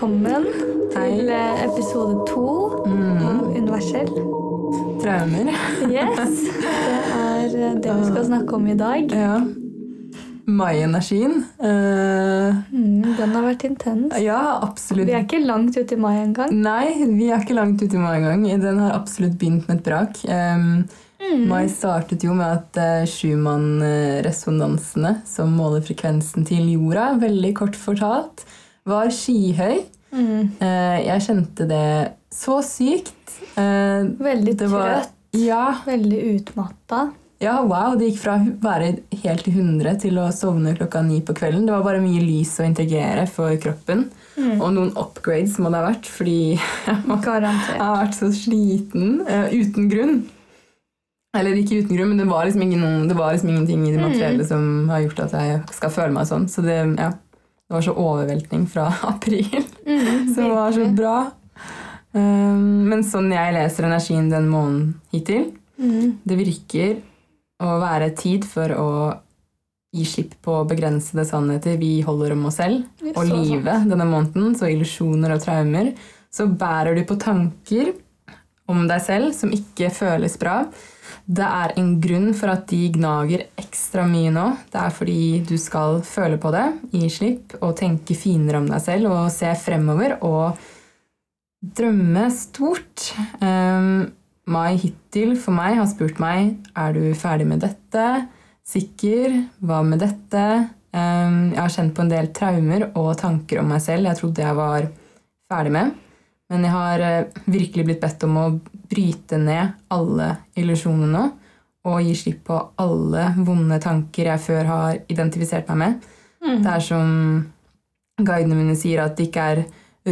velkommen til eh, episode to Mm. av Universell. Traumer. Yes, Det er eh, det vi skal snakke om i dag. Ja. Mai-energien. Uh, Mm, den har vært intens. ja, absolutt. Vi er ikke langt ute i mai engang. Nei, vi er ikke langt ute i mai engang. Den har absolutt begynt med et brak. Um, Mm. Mai startet jo med at uh, Schumann-resonansene, som måler frekvensen til jorda, veldig kort fortalt, var skyhøy. Mm. Eh, jeg kjente det så sykt. Eh, Veldig det var- trøtt, ja, veldig utmatta. Ja, wow, Det gikk fra å være helt i 100 til å sovne klokka ni på kvelden. Det var bare mye lys å integrere for kroppen. Mm. Og noen upgrades må det ha vært, fordi jeg Garantert. har vært så sliten eh, uten grunn. Eller ikke uten grunn, men det var liksom, ingen, det var liksom ingenting i det materielle som har gjort at jeg skal føle meg sånn. Så det, ja, det var så overveltning fra april. Mm, Som var så bra. Um, men sånn jeg leser energien den måneden hittil, Mm. det virker å være tid for å gi slipp på begrensede sannheter vi holder om oss selv og livet denne måneden, så illusjoner og traumer. Så bærer du på tanker om deg selv som ikke føles bra. Det er en grunn for at de gnager ekstra mye nå. Det er fordi du skal føle på det, gi slipp og tenke finere om deg selv og se fremover og drømme stort. Um, Mai hittil for meg har spurt meg er du ferdig med dette. Sikker? Hva med dette? Um, jeg har kjent på en del traumer og tanker om meg selv jeg trodde jeg var ferdig med. Men jeg har eh, virkelig blitt bedt om å bryte ned alle illusjonene nå. Og gi slipp på alle vonde tanker jeg før har identifisert meg med. Mm. Det er som guidene mine sier, at det ikke er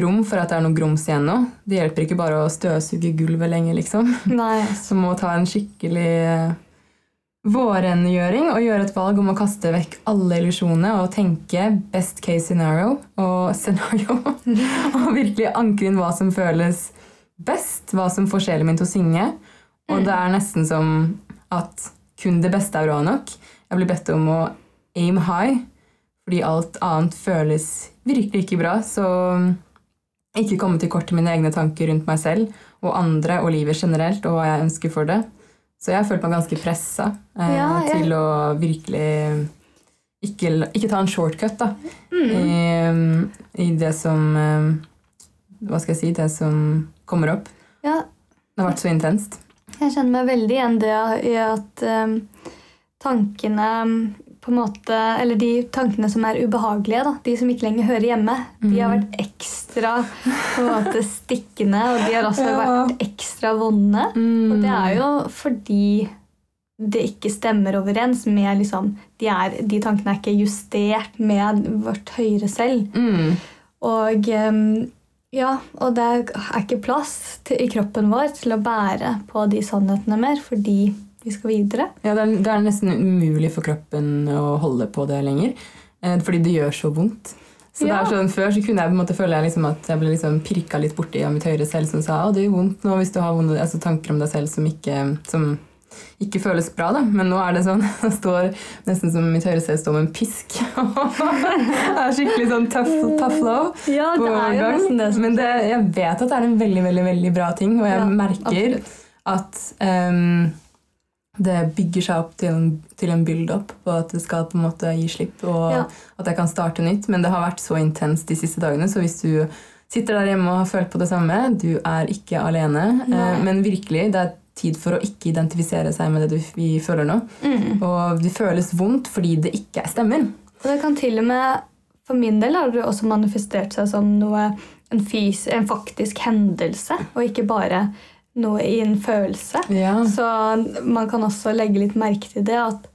rom for at det er noe grums igjen nå. Det hjelper ikke bare å støvsuge gulvet lenger, liksom. Nei, Så må ta en skikkelig eh, vårrengjøring og gjøre et valg om å kaste vekk alle illusjonene og tenke best case scenario og scenario. og virkelig ankre inn hva som føles best, hva som får sjelen min til å synge. Og det er nesten som at kun det beste er bra nok. Jeg blir bedt om å aim high, fordi alt annet føles virkelig ikke bra. Så ikke komme til kort i mine egne tanker rundt meg selv og andre og livet generelt og hva jeg ønsker for det. Så jeg har følt meg ganske pressa eh, Ja, ja. til å virkelig ikke, ikke ta en shortcut da, Mm. i, i det som eh, Hva skal jeg si? Det som kommer opp. Ja, Det har vært så intenst. Jeg kjenner meg veldig igjen det i at um, tankene på en måte, Eller de tankene som er ubehagelige, da, de som ikke lenger hører hjemme, de har vært ekstra på en måte stikkende, og de har også Ja. vært ekstra vonde. Og det er jo fordi det ikke stemmer overens med liksom, de, er, de tankene er ikke justert med vårt høyere selv. Mm. Og um, ja, og det er ikke plass til, i kroppen vår til å bære på de sannhetene mer fordi vi skal videre. Ja, det er, det er nesten umulig for kroppen å holde på det lenger. Eh, fordi det gjør så vondt. Så det er sånn, Før så kunne jeg på en måte føle jeg liksom at jeg ble liksom pirka litt borti av mitt høyre selv som sa å, det gjør vondt nå hvis du har vonde altså, tanker om deg selv som ikke, som ikke føles bra. da. Men nå er det sånn, det står nesten som mitt høyre selv står med en pisk. det er skikkelig sånn tough, tough love. Ja, på overgang. Men det, jeg vet at det er en veldig veldig, veldig bra ting, og jeg Ja, merker absolutt. at ehm, det bygger seg opp til en, til en build-up på at det skal på en måte gi slipp, og Ja. at jeg kan starte nytt. Men det har vært så intenst de siste dagene, så hvis du sitter der hjemme og har følt på det samme, du er ikke alene. Eh, men virkelig, det er tid for å ikke identifisere seg med det du, vi føler nå. Mm. Og det føles vondt fordi det ikke stemmer. Og det kan til og med For min del har det også manifestert seg som noe, en, fys, en faktisk hendelse, og ikke bare noe i en følelse. Ja. Så man kan også legge litt merke til det at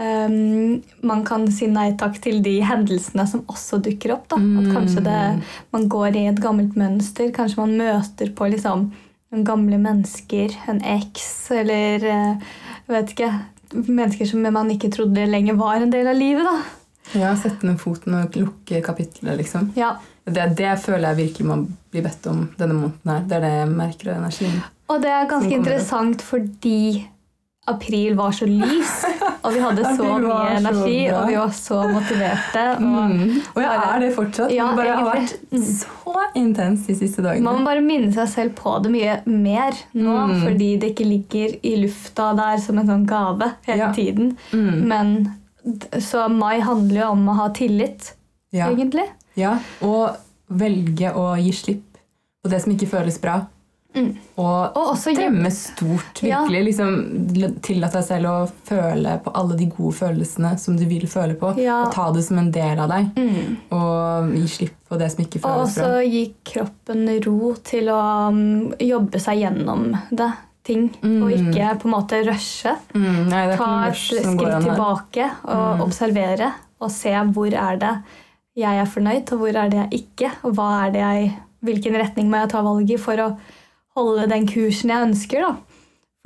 um, man kan si nei takk til de hendelsene som også dukker opp. Da. At kanskje det, man går i et gammelt mønster. Kanskje man møter på liksom, gamle mennesker, en eks, eller eh, vet ikke, mennesker som man ikke trodde lenger var en del av livet. da. Ja, Sette ned foten og lukke kapitlet, liksom. Ja. Det, det føler jeg virkelig man blir bedt om denne måneden her. Det er det jeg merker av energien. Og det er ganske interessant fordi april var så lys, og vi hadde så mye energi, så og vi var så motiverte. Og Mm. Og jeg er det fortsatt. Ja, bare har vært så intens de siste dagene. Man må bare minne seg selv på det mye mer nå, Mm. fordi det ikke ligger i lufta der som en sånn gave hele Ja. tiden. Mm. Men, så mai handler jo om å ha tillit, Ja. egentlig. Ja. Og velge å gi slipp på det som ikke føles bra. Mm. Og Og drømme stort. Ja. Virkelig liksom tillate deg selv å føle på alle de gode følelsene som du vil føle på. Ja. Og ta det som en del av deg. Mm. Og gi slipp på det som ikke føles bra. Og også gi kroppen ro til å um, jobbe seg gjennom det. Ting, Mm. Og ikke på en måte rushe. Mm, nei, Ta et skritt tilbake og Mm. observere. Og se hvor er det jeg er fornøyd, og hvor er det jeg ikke. Og hva er det jeg, hvilken retning må jeg ta valget i for å holde den kursen jeg ønsker. da.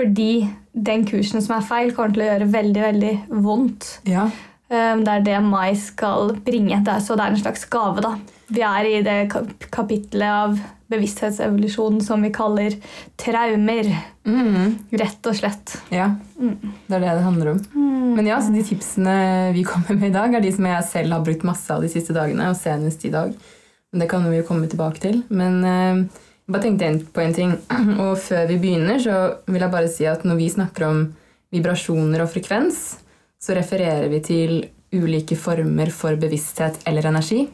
Fordi den kursen som er feil, kommer til å gjøre veldig veldig vondt. Ja. Um, Det er det Mai skal bringe. Det så det er en slags gave, da. Vi er i det kap- kapitlet av bevissthetsevolusjonen som vi kaller traumer. Mm, Rett og slett. ja. Mm. Det er det det handler om. Men ja, så de tipsene vi kommer med i dag, er de som jeg selv har brukt masse av de siste dagene, og senest i dag. Men det kan vi jo komme tilbake til. Men eh, jeg bare tenkte på en ting. Og før vi begynner, så vil jeg bare si at når vi snakker om vibrasjoner og frekvens, så refererer vi til ulike former for bevissthet eller energi.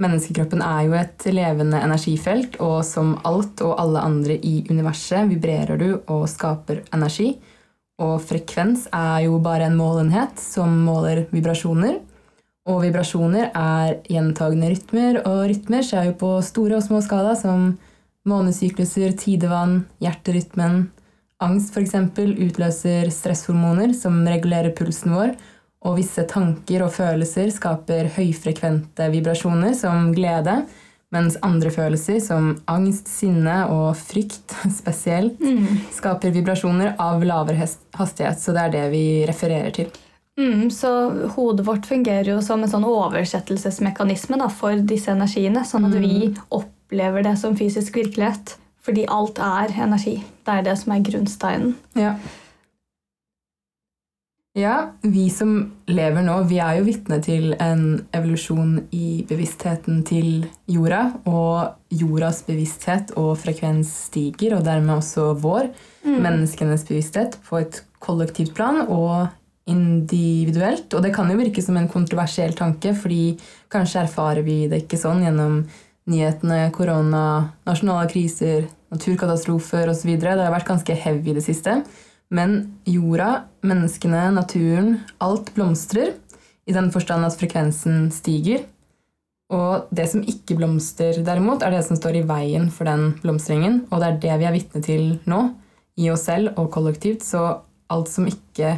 Menneskekroppen er jo et levende energifelt, og som alt og alle andre i universet vibrerer du og skaper energi. Og frekvens er jo bare en målenhet som måler vibrasjoner. Og vibrasjoner er gjentagende rytmer, og rytmer skjer jo på store og små skala, som månesykluser, tidevann, hjerterytmen. Angst f.eks. utløser stresshormoner som regulerer pulsen vår, og visse tanker og følelser skaper høyfrekvente vibrasjoner som glede, mens andre følelser som angst, sinne og frykt spesielt skaper vibrasjoner av lavere hastighet. Så det er det vi refererer til. Mm, så hodet vårt fungerer jo som en sånn oversettelsesmekanisme da, for disse energiene, sånn at vi opplever det som fysisk virkelighet. Fordi alt er energi. Det er det som er grunnsteinen. Ja. Ja, vi som lever nå, vi er jo vitne til en evolusjon i bevisstheten til jorda. Og jordas bevissthet og frekvens stiger, og dermed også vår. Menneskenes bevissthet på et kollektivt plan og individuelt. Og det kan jo virke som en kontroversiell tanke, fordi kanskje erfarer vi det ikke sånn gjennom nyhetene, korona, nasjonale kriser, naturkatastrofer osv. Det har vært ganske heavy i det siste. Men jorda, menneskene, naturen, alt blomstrer i den forstand at frekvensen stiger. Og det som ikke blomstrer, derimot, er det som står i veien for den blomstringen. Og det er det vi er vitne til nå, i oss selv og kollektivt. Så alt som ikke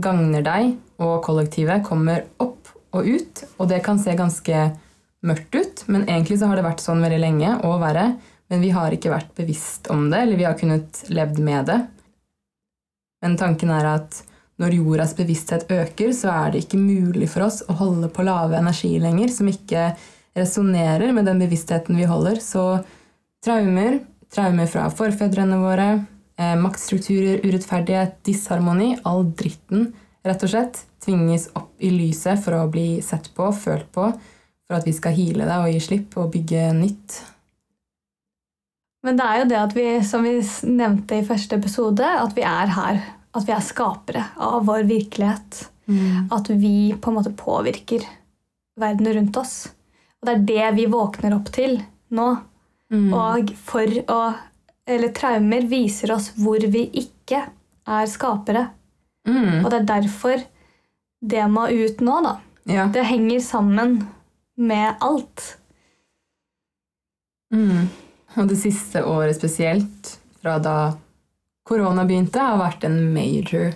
gagner deg og kollektivet, kommer opp og ut. Og det kan se ganske mørkt ut, men egentlig så har det vært sånn veldig lenge og verre. Men vi har ikke vært bevisst om det, eller vi har kunnet levd med det. Men tanken er at når jordas bevissthet øker, så er det ikke mulig for oss å holde på lave energi lenger, som ikke resonnerer med den bevisstheten vi holder. Så traumer, traumer fra forfedrene våre, eh, maktstrukturer, urettferdighet, disharmoni, all dritten, rett og slett, tvinges opp i lyset for å bli sett på, følt på, for at vi skal heale det og gi slipp og bygge nytt. Men det er jo det at vi, som vi nevnte i første episode, at vi er her. At vi er skapere av vår virkelighet. At vi på en måte påvirker verden rundt oss. Og det er det vi våkner opp til nå. Mm. Og for å Eller traumer viser oss hvor vi ikke er skapere. Mm. Og det er derfor det må ut nå, da. Ja. Det henger sammen med alt. Mm. Og det siste året spesielt, fra da korona begynte, har vært en major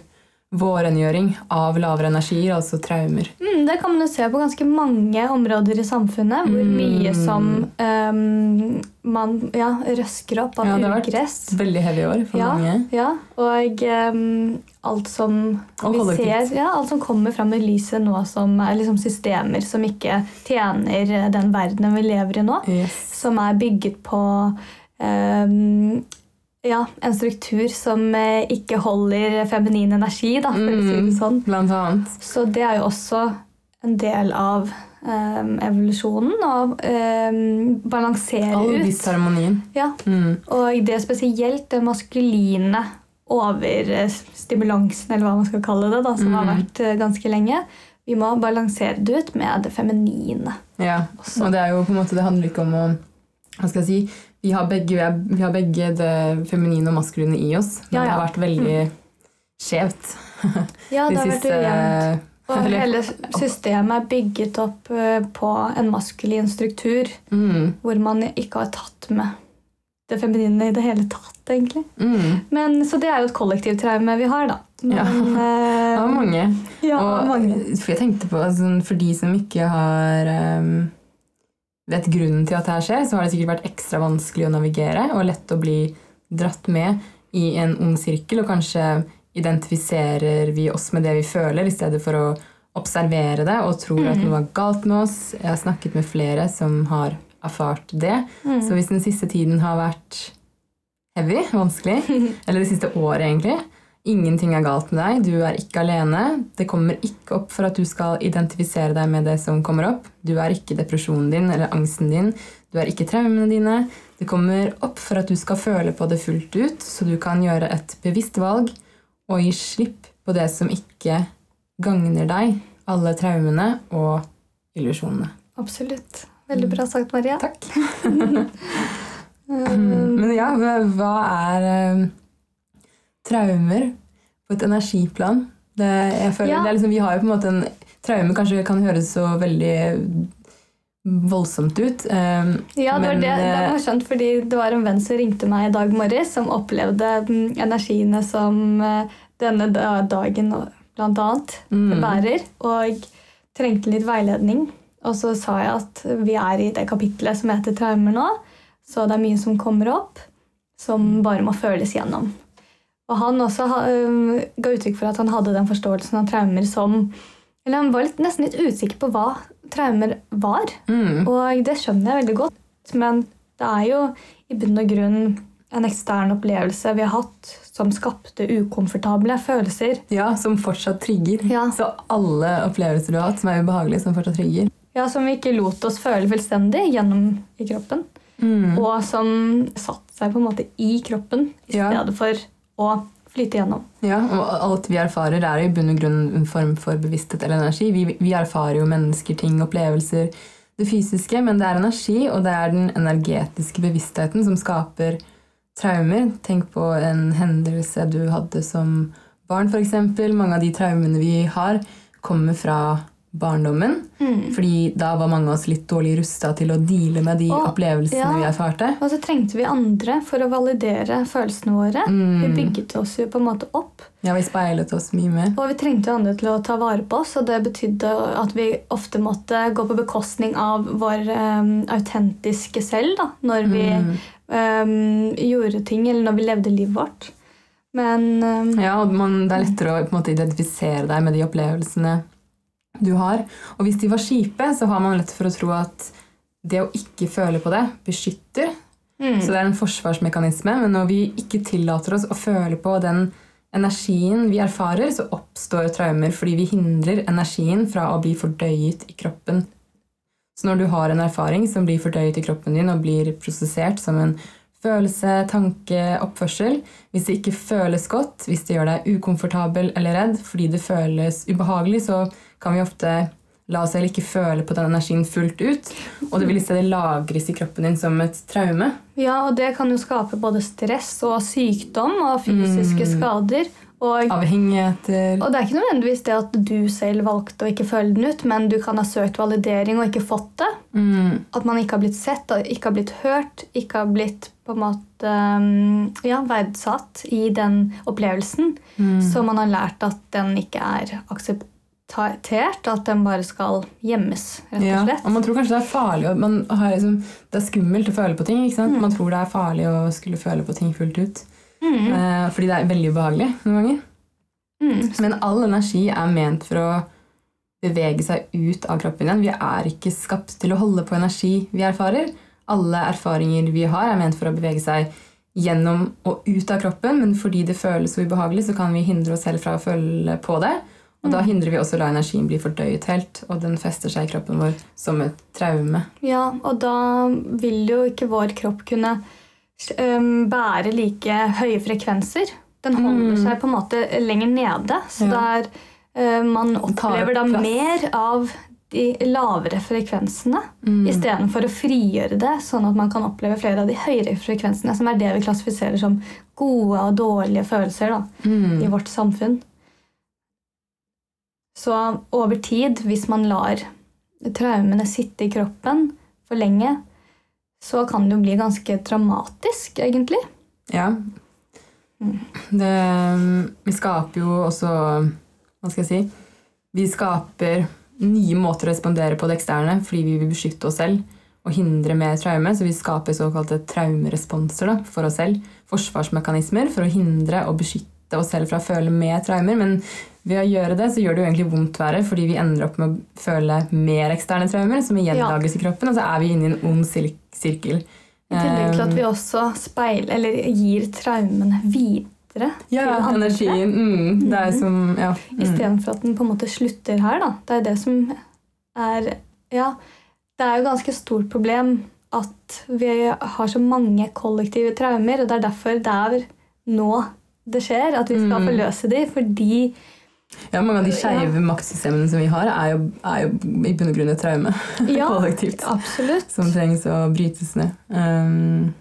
vårengjøring av lavere energier, altså traumer. Mm, det kan man jo se på ganske mange områder i samfunnet. Hvor Mm. mye som um, man ja, røsker opp av Ja, det har vært. Veldig heavy år for Ja, mange. ja, og um, alt som Og vi ser, ja, alt som kommer fram i lyset nå, som er liksom systemer som ikke tjener den verdenen vi lever i nå. Yes. Som er bygget på ehm, ja, en struktur som eh, ikke holder feminin energi, da, for å si det sånn. Blant annet. Så det er jo også en del av um, evolusjonen. Å um, balansere All ut. disharmonien. Ja, Mm. og det spesielt det maskuline overstimulansen, eller hva man skal kalle det, da, som har Mm. vært eh, ganske lenge. Vi må balansere det ut med det feminine. Ja, Også. og det er jo på en måte, det handler ikke om å Hva skal jeg si? Vi har begge, vi er- vi har begge det feminine og maskuline i oss. Men Ja, det har vært veldig skjevt Ja, det har vært siste ujevnt. Og hele systemet er bygget opp eh, på en maskulin struktur, mm, hvor man ikke har tatt med det feminine i det hele tatt, egentlig. mm. Men, så det er jo et kollektivtraume vi har, da. Men, Ja. Det var mange. ja, og, mange. For jeg tenkte på, altså, For de som ikke har um, vet grunnen til at det her skjer, så har det sikkert vært ekstra vanskelig å navigere og lett å bli dratt med i en ond sirkel, og kanskje identifiserer vi oss med det vi føler, i stedet for å observere det og tror at noe er galt med oss. Jeg har snakket med flere som har erfart det. Mm. Så hvis den siste tiden har vært heavy, vanskelig, eller det siste året egentlig, ingenting er galt med deg, du er ikke alene, det kommer ikke opp for at du skal identifisere deg med det som kommer opp, du er ikke depresjonen din eller angsten din, du er ikke traumene dine, det kommer opp for at du skal føle på det fullt ut, så du kan gjøre et bevisst valg og gi slipp på det som ikke gagner deg, alle traumene og illusjonene. Absolutt. Veldig bra sagt, Maria. Takk. Mm. Men ja, hva hva er eh, traumer på et energiplan? Det, jeg føler, Ja. det liksom, vi har jo på en måte en Traume kanskje kan høres så veldig voldsomt ut. eh, Ja, det var Men, det, det eh, var skjønt, fordi det var en venn som ringte meg i dag morges, som opplevde mm, energiene som eh, denne dagen blant annet Mm. bærer, og trengte litt veiledning. Og så sa jeg at vi er i det kapitlet som heter traumer nå, så det er mye som kommer opp, som bare må føles gjennom. Og han også um, ga uttrykk for at han hadde den forståelsen av traumer som Eller han var litt, nesten litt usikker på hva traumer var. Mm. Og det skjønner jeg veldig godt. Men det er jo i bunn og grunn en ekstern opplevelse vi har hatt som skapte ukomfortable følelser. Ja, som fortsatt trigger. Ja. Så alle opplevelser du har hatt som er ubehagelige, som fortsatt trigger. Ja, Som vi ikke lot oss føle fullstendig gjennom i kroppen. Mm. Og som satte seg på en måte i kroppen i Ja. stedet for å flyte gjennom. Ja, og alt vi erfarer, er i bunn og grunn en form for bevissthet eller energi. Vi, vi erfarer jo mennesker, ting, opplevelser, det fysiske, men det er energi, og det er den energetiske bevisstheten som skaper traumer. Tenk på en hendelse du hadde som barn, f.eks. Mange av de traumene vi har, kommer fra barndommen. Fordi da var mange av oss litt dårlig rusta til å deale med de og, opplevelsene ja. vi erfarte. Og så trengte vi andre for å validere følelsene våre. Mm. Vi bygget oss jo på en måte opp. Ja, vi speilet oss mye mer. Og vi trengte andre til å ta vare på oss, og det betydde at vi ofte måtte gå på bekostning av vår um, autentiske selv da, når vi Mm. um, gjorde ting, eller når vi levde livet vårt. Men um, Ja, og man, det er lettere å på en måte, identifisere deg med de opplevelsene du har. Og hvis de var kjipe, så har man lett for å tro at det å ikke føle på det beskytter. mm, Så det er en forsvarsmekanisme. Men når vi ikke tillater oss å føle på den energien vi erfarer, så oppstår traumer fordi vi hindrer energien fra å bli fordøyet i kroppen. Så når du har en erfaring som blir fordøyet i kroppen din og blir prosessert som en følelse, tanke, oppførsel Hvis det ikke føles godt, hvis det gjør deg ukomfortabel eller redd fordi det føles ubehagelig, så kan vi ofte la oss selv ikke føle på den energien fullt ut. Og det vil i stedet lagres i kroppen din som et traume. ja, og det kan jo skape både stress og sykdom og fysiske Mm. skader. Og Avhengigheter. Og det er ikke nødvendigvis det at du selv valgte å ikke føle den ut, men du kan ha søkt validering og ikke fått det. Mm. At man ikke har blitt sett, ikke har blitt hørt, ikke har blitt på en måte um, ja, verdsatt i den opplevelsen. Mm. Så man har lært at den ikke er akseptert, at den bare skal gjemmes, rett og slett. og man tror kanskje det er farlig man har liksom, Det er skummelt å føle på ting. ikke sant? Man tror det er farlig å skulle føle på ting fullt ut. Mm, Eh, fordi det er veldig ubehagelig noen ganger. mm, Men all energi er ment for å bevege seg ut av kroppen igjen. Vi er ikke skapt til å holde på energi vi erfarer. Alle erfaringer vi har, er ment for å bevege seg gjennom og ut av kroppen, men fordi det føles så ubehagelig, så kan vi hindre oss selv fra å føle på det. Og da hindrer vi også å la energien bli fordøyet helt, og den fester seg i kroppen vår som et traume. Ja, og da vil jo ikke vår kropp kunne um, bære like høye frekvenser. Den holder Mm. seg på en måte lenger nede, så Ja. der uh, man opplever da mer av de lavere frekvensene Mm. istedenfor å frigjøre det, sånn at man kan oppleve flere av de høyere frekvensene, som er det vi klassifiserer som gode og dårlige følelser da, Mm. i vårt samfunn. Så over tid, hvis man lar traumene sitte i kroppen for lenge, så kan det jo bli ganske traumatisk, egentlig. Ja. Det, vi skaper jo også Hva skal jeg si? Vi skaper nye måter å respondere på det eksterne fordi vi vil beskytte oss selv og hindre mer traume. Så vi skaper såkalte traumeresponser da, for oss selv. Forsvarsmekanismer for å hindre og beskytte oss selv fra å føle mer traumer. Men ved å gjøre det så gjør det jo egentlig vondt verre fordi vi ender opp med å føle mer eksterne traumer som igjen Ja. lages i kroppen, og så er vi inne i en ond sir- sirkel. I tillegg til at vi også speiler, eller gir traumene videre Ja, til energien. Mm, det er som Ja. Mm. Istedenfor at den på en måte slutter her. Da. Det er det som er Ja, det er jo ganske stort problem at vi har så mange kollektive traumer, og det er derfor det er nå det skjer, at vi skal Mm. forløse de, fordi ja, mange av de skeive maktsystemene som vi har, er jo, er jo i bunn og grunn et traume. Ja, Kollektivt. absolutt. Som trengs å brytes ned. Um,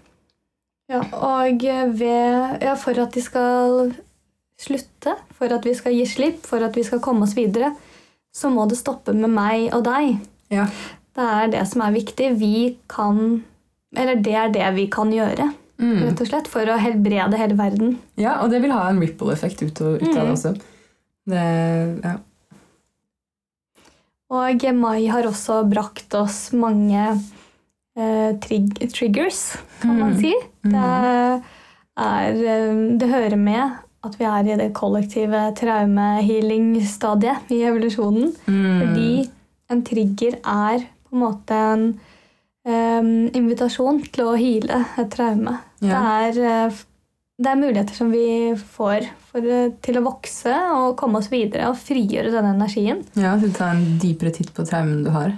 Ja, og ved, ja, for at de skal slutte, for at vi skal gi slipp, for at vi skal komme oss videre, så må det stoppe med meg og deg. ja. Det er det som er viktig. Vi kan Eller det er det vi kan gjøre, Mm. rett og slett, for å helbrede hele verden. ja, og det vil ha en ripple-effekt ut, av det Mm. også. Det, ja. Og mai har også brakt oss mange eh, trig triggers, kan man Mm. si. Det er eh, Det hører med at vi er i det kollektive traumehealing-stadiet i evolusjonen. Mm. Fordi en trigger er på en måte en um, invitasjon til å heale et traume. Ja. Det, er, eh, det er muligheter som vi får for, eh, til å vokse og komme oss videre og frigjøre denne energien. ja, så ta en dypere titt på traumen du har.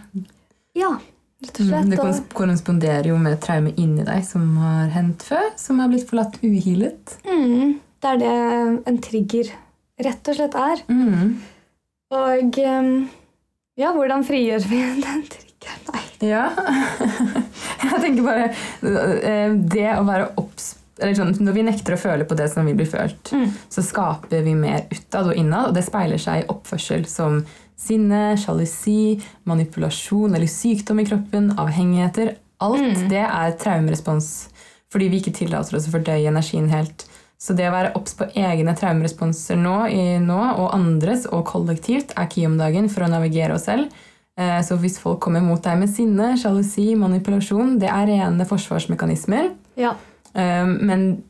Ja, rett og Mm. slett. Det korresponderer jo med traume inni deg som har hendt før, som har blitt forlatt uhilet. Mm, det er det en trigger rett og slett er. Mm. Og ja, hvordan frigjør vi den triggeren? Nei. Ja. Jeg tenker bare eh, Det å være obs sånn, Når vi nekter å føle på det som vil bli følt, Mm. så skaper vi mer utad og innad, og det speiler seg i oppførsel som sinne, sjalusi, manipulasjon eller sykdom i kroppen, avhengigheter. Alt Mm. det er traumerespons fordi vi ikke tillater oss å fordøye energien helt. Så det å være obs på egne traumeresponser nå, i nå og andres og kollektivt er key om dagen for å navigere oss selv. Eh, Så hvis folk kommer mot deg med sinne, sjalusi, manipulasjon, det er rene forsvarsmekanismer. Ja. eh, Men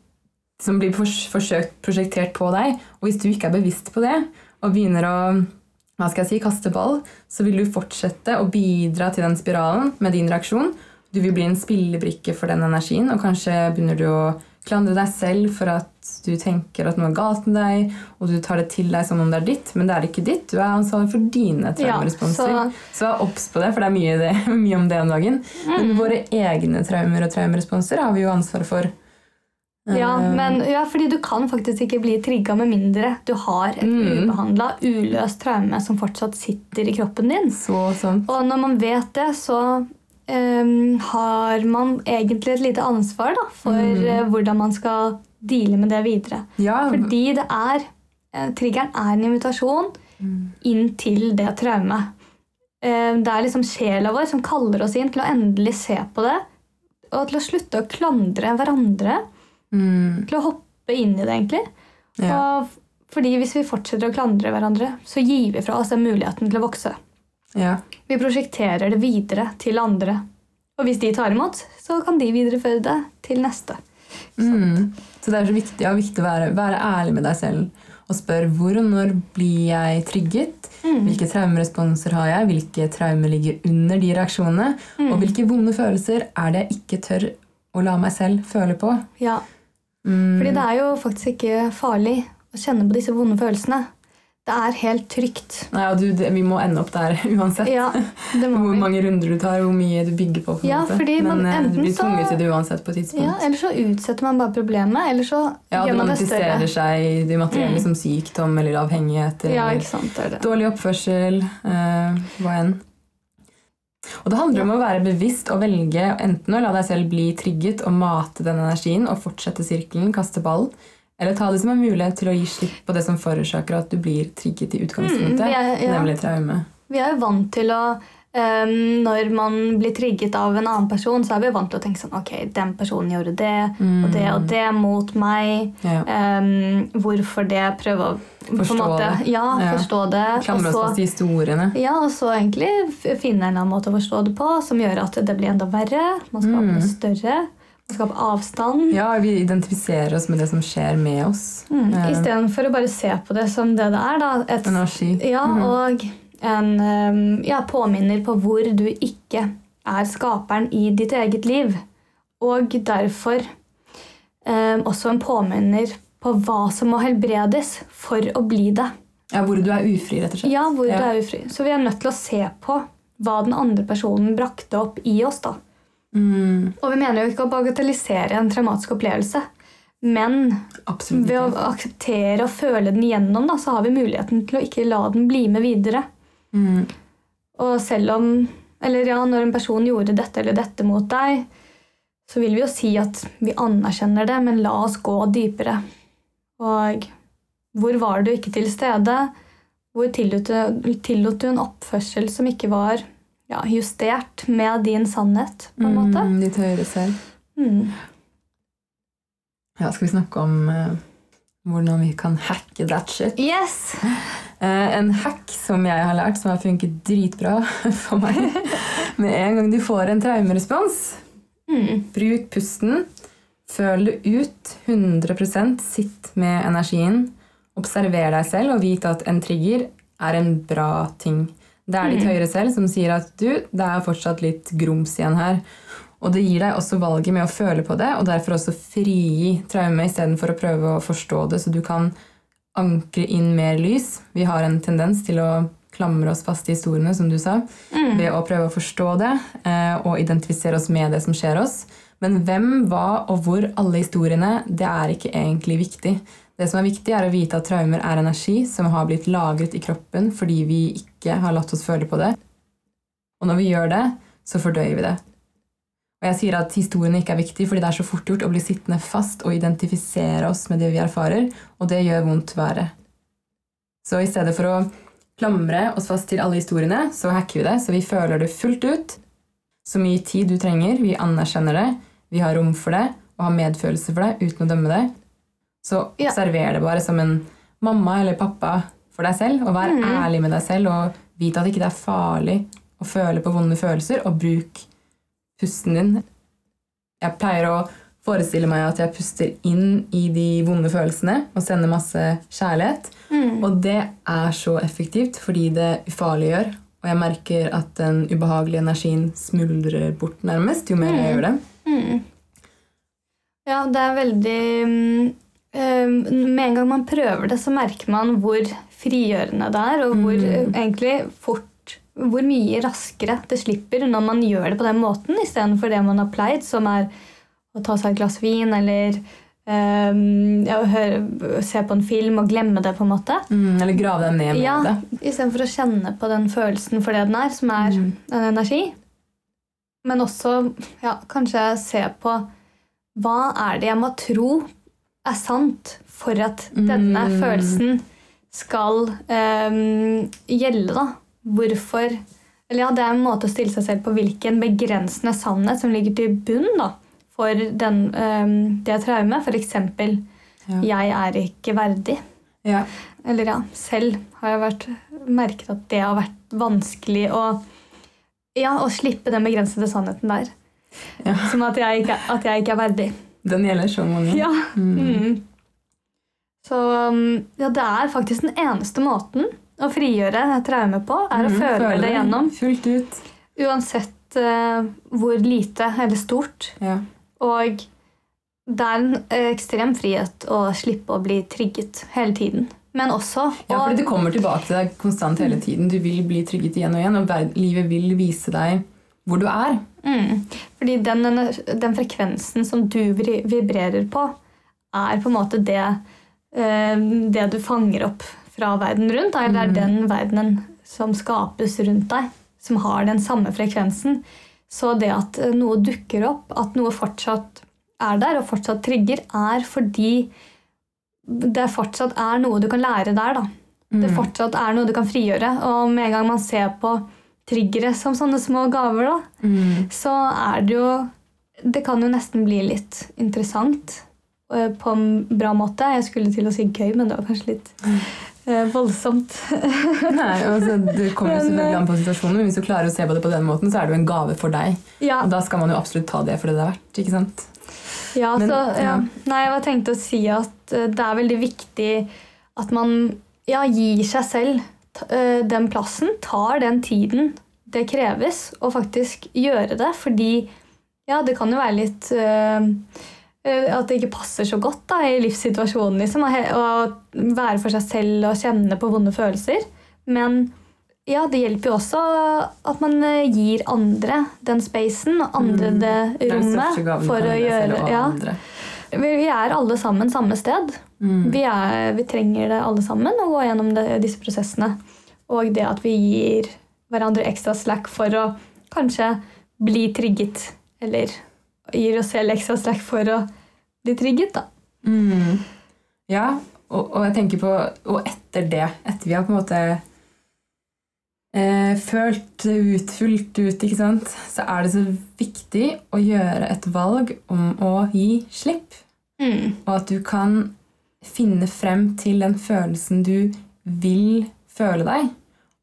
som blir forsøkt prosjektert på deg. Og hvis du ikke er bevisst på det, og begynner å hva skal jeg si, kaste ball, så vil du fortsette å bidra til den spiralen med din reaksjon. Du vil bli en spillebrikke for den energien, og kanskje begynner du å klandre deg selv for at du tenker at noe er galt med deg, og du tar det til deg som om det er ditt, men det er ikke ditt. Du er ansvarlig for dine Ja, traumeresponser. så- så vær obs på det, for det er mye, det, mye om det om dagen. Mm. Men våre egne traumer og traumeresponser har vi jo ansvar for. Ja, Eh, men, ja, fordi du kan faktisk ikke bli trigga med mindre du har et Mm. ubehandla, uløst traume som fortsatt sitter i kroppen din. Så sant. Og når man vet det, så har man egentlig et lite ansvar da, for Mm. eh, hvordan man skal deale med det videre. Ja, Fordi det er eh, Triggeren er en invitasjon Mm. inn til det traumet. Eh, Det er liksom sjela vår som kaller oss inn til å endelig se på det. Og til å slutte å klandre hverandre. mm, Til å hoppe inn i det, egentlig. ja, fordi hvis vi fortsetter å klandre hverandre, så gir vi fra oss den muligheten til å vokse. ja. Vi prosjekterer det videre til andre. Og hvis de tar imot, så kan de videreføre det til neste. Mm. Så det er så viktig, ja, viktig å være, være ærlig med deg selv og spørre hvor og når blir jeg trygget? Mm. Hvilke traumeresponser har jeg? Hvilke traumer ligger under de reaksjonene? Mm. Og hvilke vonde følelser er det jeg ikke tør å la meg selv føle på? Ja, Mm. Fordi det er jo faktisk ikke farlig å kjenne på disse vonde følelsene. Det er helt trygt. Nei, ja, du, det, vi må ende opp der uansett. Ja, det Hvor mange runder du tar, hvor mye du bygger på. på Ja, man Men eh, du blir tvunget til det uansett på et tidspunkt. Ja, eller så utsetter man bare problemet, eller så Ja, gjør det man det større. manifesterer seg i det materielle Mm. som sykdom eller avhengighet. Ja, ikke sant, det er det. Dårlig oppførsel, eh, hva enn. Og det handler om å være bevisst og velge enten å la deg selv bli trigget og mate den energien og fortsette sirkelen, kaste ball, eller ta det som en mulighet til å gi slipp på det som forårsaker at du blir trigget i utgangspunktet, Mm, er- ja. nemlig traume. Vi er jo vant til å um, Når man blir trigget av en annen person, så er vi vant til å tenke sånn Ok, den personen gjorde det, og det og det mot meg. Ja. Um, hvorfor det? Prøve å på en Forstå måte, det. Ja, Ja. forstå det. Klamre oss fast i historiene. Ja, og så egentlig finne en annen måte å forstå det på som gjør at det blir enda verre. Man skaper Mm. større. Man skaper avstand. Ja, vi identifiserer oss med det som skjer med oss. Mm. Istedenfor å bare se på det som det det er. Da. Et, energi. ja, og en ehm, ja, påminner på hvor du ikke er skaperen i ditt eget liv. Og derfor eh, også en påminner på hva som må helbredes for å bli det. Ja, hvor du er ufri, rett og slett. Ja, hvor Ja. du er ufri. Så vi er nødt til å se på hva den andre personen brakte opp i oss. da. Mm, Og vi mener jo ikke å bagatellisere en traumatisk opplevelse. Men ved å akseptere og føle den igjennom, da, så har vi muligheten til å ikke la den bli med videre. Mm, Og selv om Eller ja, når en person gjorde dette eller dette mot deg, så vil vi jo si at vi anerkjenner det, men la oss gå dypere. Og hvor var du ikke til stede? Hvor tillot du, tillot du en oppførsel som ikke var ja, justert med din sannhet, på en måte? mm, ditt høyere selv. Mm. Ja, skal vi snakke om uh, hvordan vi kan hacke that shit? Yes! Uh, en hack som jeg har lært, som har funket dritbra for meg. Med en gang du får en traumerespons, Mm. bruk pusten. Føl det ut 100% Sitt med energien. Observer deg selv og vite at en trigger er en bra ting. Det er ditt Mm. høyere selv som sier at du, det er fortsatt litt grums igjen her. Og det gir deg også valget med å føle på det, og derfor også frigi traume istedenfor å prøve å forstå det, så du kan ankre inn mer lys. Vi har en tendens til å klamre oss fast i historiene, som du sa, Mm. ved å prøve å forstå det eh, og identifisere oss med det som skjer oss. Men hvem, hva og hvor alle historiene, det er ikke egentlig viktig. Det som er viktig, er å vite at traumer er energi som har blitt lagret i kroppen fordi vi ikke har latt oss føle på det. Og når vi gjør det, så fordøyer vi det. Og jeg sier at historiene ikke er viktig fordi det er så fort gjort å bli sittende fast og identifisere oss med det vi erfarer, og det gjør vondt verre. Så i stedet for å klamre oss fast til alle historiene, så hacker vi det, så vi føler det fullt ut. Så mye tid du trenger, vi anerkjenner det, vi har rom for det, og har medfølelse for det uten å dømme det. Så observer det bare som en mamma eller pappa for deg selv, og vær mm. ærlig med deg selv, og vite at ikke det er farlig å føle på vonde følelser, og bruk pusten din. Jeg pleier å forestille meg at jeg puster inn i de vonde følelsene og sender masse kjærlighet. Mm. Og det er så effektivt fordi det ufarliggjør. Og jeg merker at den ubehagelige energien smuldrer bort nærmest jo mer jeg gjør det. Mm. Ja, det er veldig mm, Med en gang man prøver det, så merker man hvor frigjørende det er, og hvor Mm. eh, egentlig fort Hvor mye raskere det slipper når man gjør det på den måten, istedenfor det man har pleid, som er å ta seg et glass vin eller Um, ja, høre, se på en film og glemme det, på en måte. Mm, eller grave den ned Ja. Istedenfor å kjenne på den følelsen for det den er, som er Mm. en energi. Men også ja, kanskje se på hva er det jeg må tro er sant for at denne Mm. følelsen skal um, gjelde, da. Hvorfor Eller ja, det er en måte å stille seg selv på hvilken begrensende sannhet som ligger til bunn da, for den, um, det traumet. Eksempel Ja. 'jeg er ikke verdig'. Ja. Eller ja, selv har jeg vært, merket at det har vært vanskelig å, ja, å slippe den begrensede sannheten der. Ja. Som at jeg, ikke, at jeg ikke er verdig. Så mange. Ja. Mm. Mm. Så um, ja, det er faktisk den eneste måten å frigjøre traume på, er å føle, føle det gjennom. Fullt ut. Uansett uh, hvor lite eller stort. Ja. Og det er en ekstrem frihet å slippe å bli trigget hele tiden. Men også Ja, for det kommer tilbake til deg konstant hele tiden. Du vil bli trygget igjen og igjen, og livet vil vise deg hvor du er. Mm. Fordi den, den frekvensen som du vibrerer på, er på en måte det, eh, det du fanger opp fra verden rundt. Eller det er den verdenen som skapes rundt deg, som har den samme frekvensen. Så det at eh, noe dukker opp, at noe fortsatt er der og fortsatt trigger, er fordi det fortsatt er noe du kan lære der. da. Det fortsatt er noe du kan frigjøre. Og med en gang man ser på triggere som sånne små gaver, da, Mm. så er det jo Det kan jo nesten bli litt interessant eh, på en bra måte. Jeg skulle til å si gøy, men det var kanskje litt eh, voldsomt. Nei, altså, Det kommer jo selvfølgelig eh, an på situasjonen, men hvis du klarer å se på det på den måten, så er det jo en gave for deg. ja, Og da skal man jo absolutt ta det for det det er verdt. ikke sant? ja, men, så, ja. Nei, jeg var tenkt å si at eh, det er veldig viktig at man ja, gir seg selv eh, den plassen, tar den tiden det kreves, å faktisk gjøre det. Fordi ja, det kan jo være litt eh, eh, At det ikke passer så godt da, i livssituasjonen. Liksom, å være for seg selv og kjenne på vonde følelser. Men ja, det hjelper jo også at man eh, gir andre den spacen og andre Mm. det rommet for å gjøre det ja. andre. Vi er alle sammen samme sted. Mm. Vi, er, vi trenger det alle sammen å gå gjennom det, disse prosessene. Og det at vi gir hverandre ekstra slack for å kanskje bli trigget. Eller gir oss selv ekstra slack for å bli trigget, da. Mm. Ja, og, og jeg tenker på Og etter det, etter vi har på en måte eh, følt ut, fullt ut, ikke sant, så er det så viktig å gjøre et valg om å gi slipp. Mm. Og at du kan finne frem til den følelsen du vil føle deg.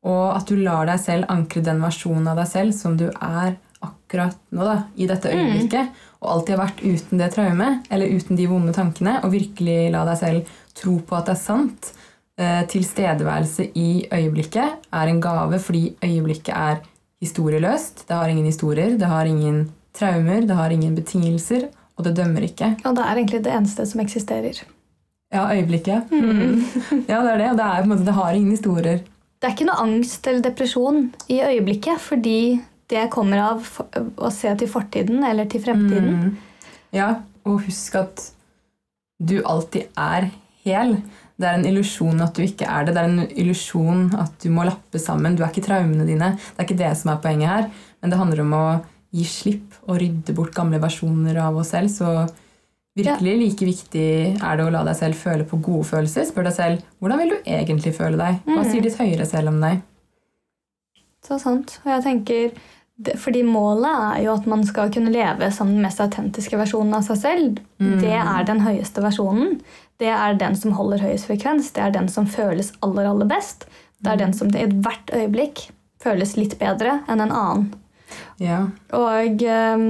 Og at du lar deg selv ankre den versjonen av deg selv som du er akkurat nå, da, i dette øyeblikket. Og alltid har vært uten det traumet, eller uten de vonde tankene. Og virkelig la deg selv tro på at det er sant. Eh, tilstedeværelse i øyeblikket er en gave fordi øyeblikket er historieløst. Det har ingen historier, det har ingen traumer, det har ingen betingelser, og det dømmer ikke. Og det er egentlig det eneste som eksisterer. Ja, øyeblikket. Mm. Ja, det er det. Og det, er, måte, det har ingen historier. Det er ikke noe angst eller depresjon i øyeblikket, fordi det kommer av å se til fortiden eller til fremtiden. Mm. Ja, og husk at du alltid er hel. Det er en illusjon at du ikke er det. Det er en illusjon at du må lappe sammen. Du er ikke traumene dine. Det er ikke det som er poenget her. Men det handler om å gi slipp og rydde bort gamle versjoner av oss selv. Så virkelig like viktig er det å la deg selv føle på gode følelser. Spør deg selv hvordan vil du egentlig føle deg. Hva sier ditt høyere selv om deg? Så sant. Og jeg tenker, fordi målet er jo at man skal kunne leve som den mest autentiske versjonen av seg selv. Det er den høyeste versjonen. Det er den som holder høyest frekvens. Det er den som føles aller, aller best. Det er den som i ethvert øyeblikk føles litt bedre enn en annen. Ja. Og um,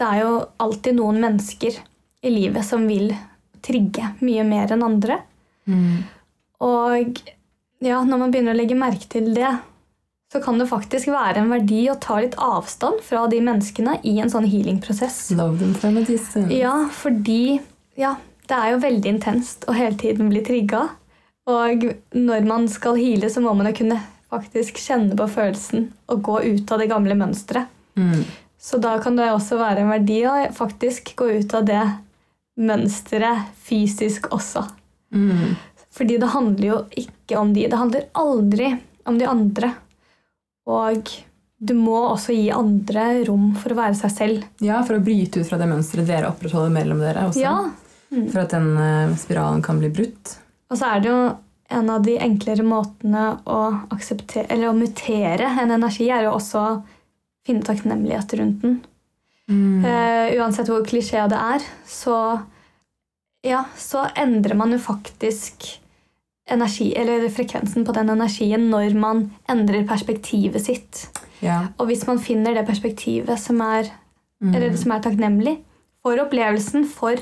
det er jo alltid noen mennesker i livet som vil trigge mye mer enn andre. Mm. Og ja, når man begynner å legge merke til det, så kan det faktisk være en verdi å ta litt avstand fra de menneskene i en sånn healingprosess. Love them from a distance. Ja, fordi ja, det er jo veldig intenst å hele tiden bli trigga. Og når man skal heale, så må man jo kunne faktisk kjenne på følelsen og gå ut av det gamle mønsteret. Mm. Så da kan det også være en verdi å faktisk gå ut av det mønsteret fysisk også. Mm. Fordi det handler jo ikke om de. Det handler aldri om de andre. Og du må også gi andre rom for å være seg selv. Ja, for å bryte ut fra det mønsteret dere opprettholder mellom dere. også. Ja. For at den eh, spiralen kan bli brutt. Og så er det jo en av de enklere måtene å å mutere en energi, er jo også å finne takknemlighet rundt den. Eh, uansett hvor klisjé det er, så, ja, så endrer man jo faktisk energi, eller frekvensen på den energien når man endrer perspektivet sitt. Ja. Og hvis man finner det perspektivet som er, Mm. eller som er takknemlig for opplevelsen, for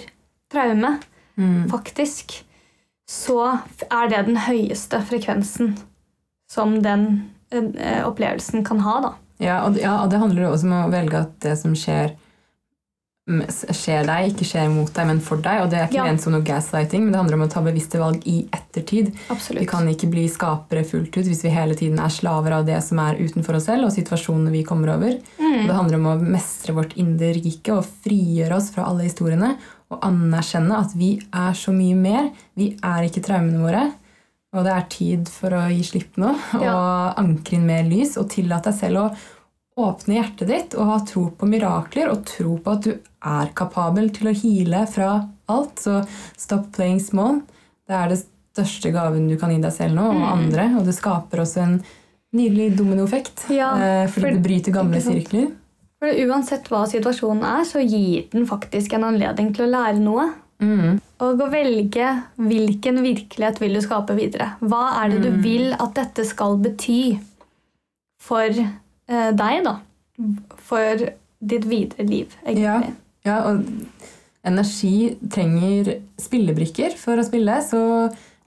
traume, Mm. faktisk, så er det den høyeste frekvensen som den ø, opplevelsen kan ha. da. Ja, og, ja, og det handler jo også om å velge at det som skjer skjer deg, ikke skjer mot deg, men for deg. Og det er ikke Ja. ment som noe gaslighting, men det handler om å ta bevisste valg i ettertid. Vi kan ikke bli skapere fullt ut hvis vi hele tiden er slaver av det som er utenfor oss selv, og situasjonene vi kommer over. Mm. Og det handler om å mestre vårt indre rike og frigjøre oss fra alle historiene. Og anerkjenne at vi er så mye mer. Vi er ikke traumene våre. Og det er tid for å gi slipp nå og Ja. ankre inn mer lys og tillate deg selv å åpne hjertet ditt og ha tro på mirakler og tro på at du er kapabel til å heale fra alt. Så stop playing small. Det er det største gaven du kan gi deg selv nå og Mm. andre. Og det skaper også en nydelig dominoeffekt. Ja, eh, fordi for- det bryter gamle sirkler. For uansett hva situasjonen er, så gir den faktisk en anledning til å lære noe. Mm. Og å velge hvilken virkelighet vil du skape videre. Hva er det du Mm. vil at dette skal bety for eh, deg, da? For ditt videre liv, egentlig. Ja, og energi trenger spillebrikker for å spille, så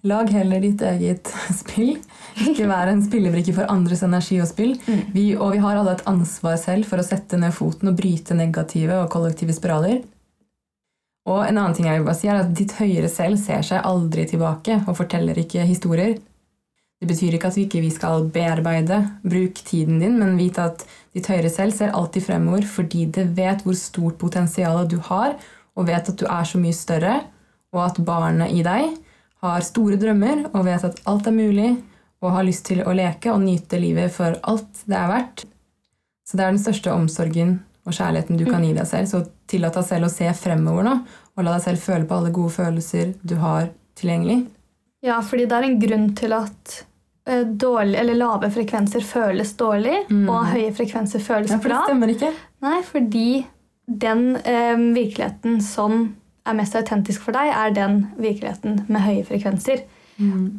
lag heller ditt eget spill. Ikke vær en spillebrikke for andres energi og spill. Mm. Vi, og vi har alle et ansvar selv for å sette ned foten og bryte negative og kollektive spiraler. Og en annen ting jeg vil bare si er at Ditt høyere selv ser seg aldri tilbake og forteller ikke historier. Det betyr ikke at vi ikke skal bearbeide. Bruk tiden din, men vit at ditt høyre selv ser alltid fremover fordi det vet hvor stort potensial du har, og vet at du er så mye større, og at barnet i deg har store drømmer og vet at alt er mulig, og har lyst til å leke og nyte livet for alt det er verdt. Så det er den største omsorgen og kjærligheten du kan gi deg selv. Så tillat deg selv å se fremover nå, og la deg selv føle på alle gode følelser du har tilgjengelig. Ja, fordi det er en grunn til at dårlig, eller lave frekvenser føles dårlig, Mm. og høye frekvenser føles Ja, for det stemmer ikke. Nei, fordi den eh, virkeligheten som er mest autentisk for deg, er den virkeligheten med høye frekvenser.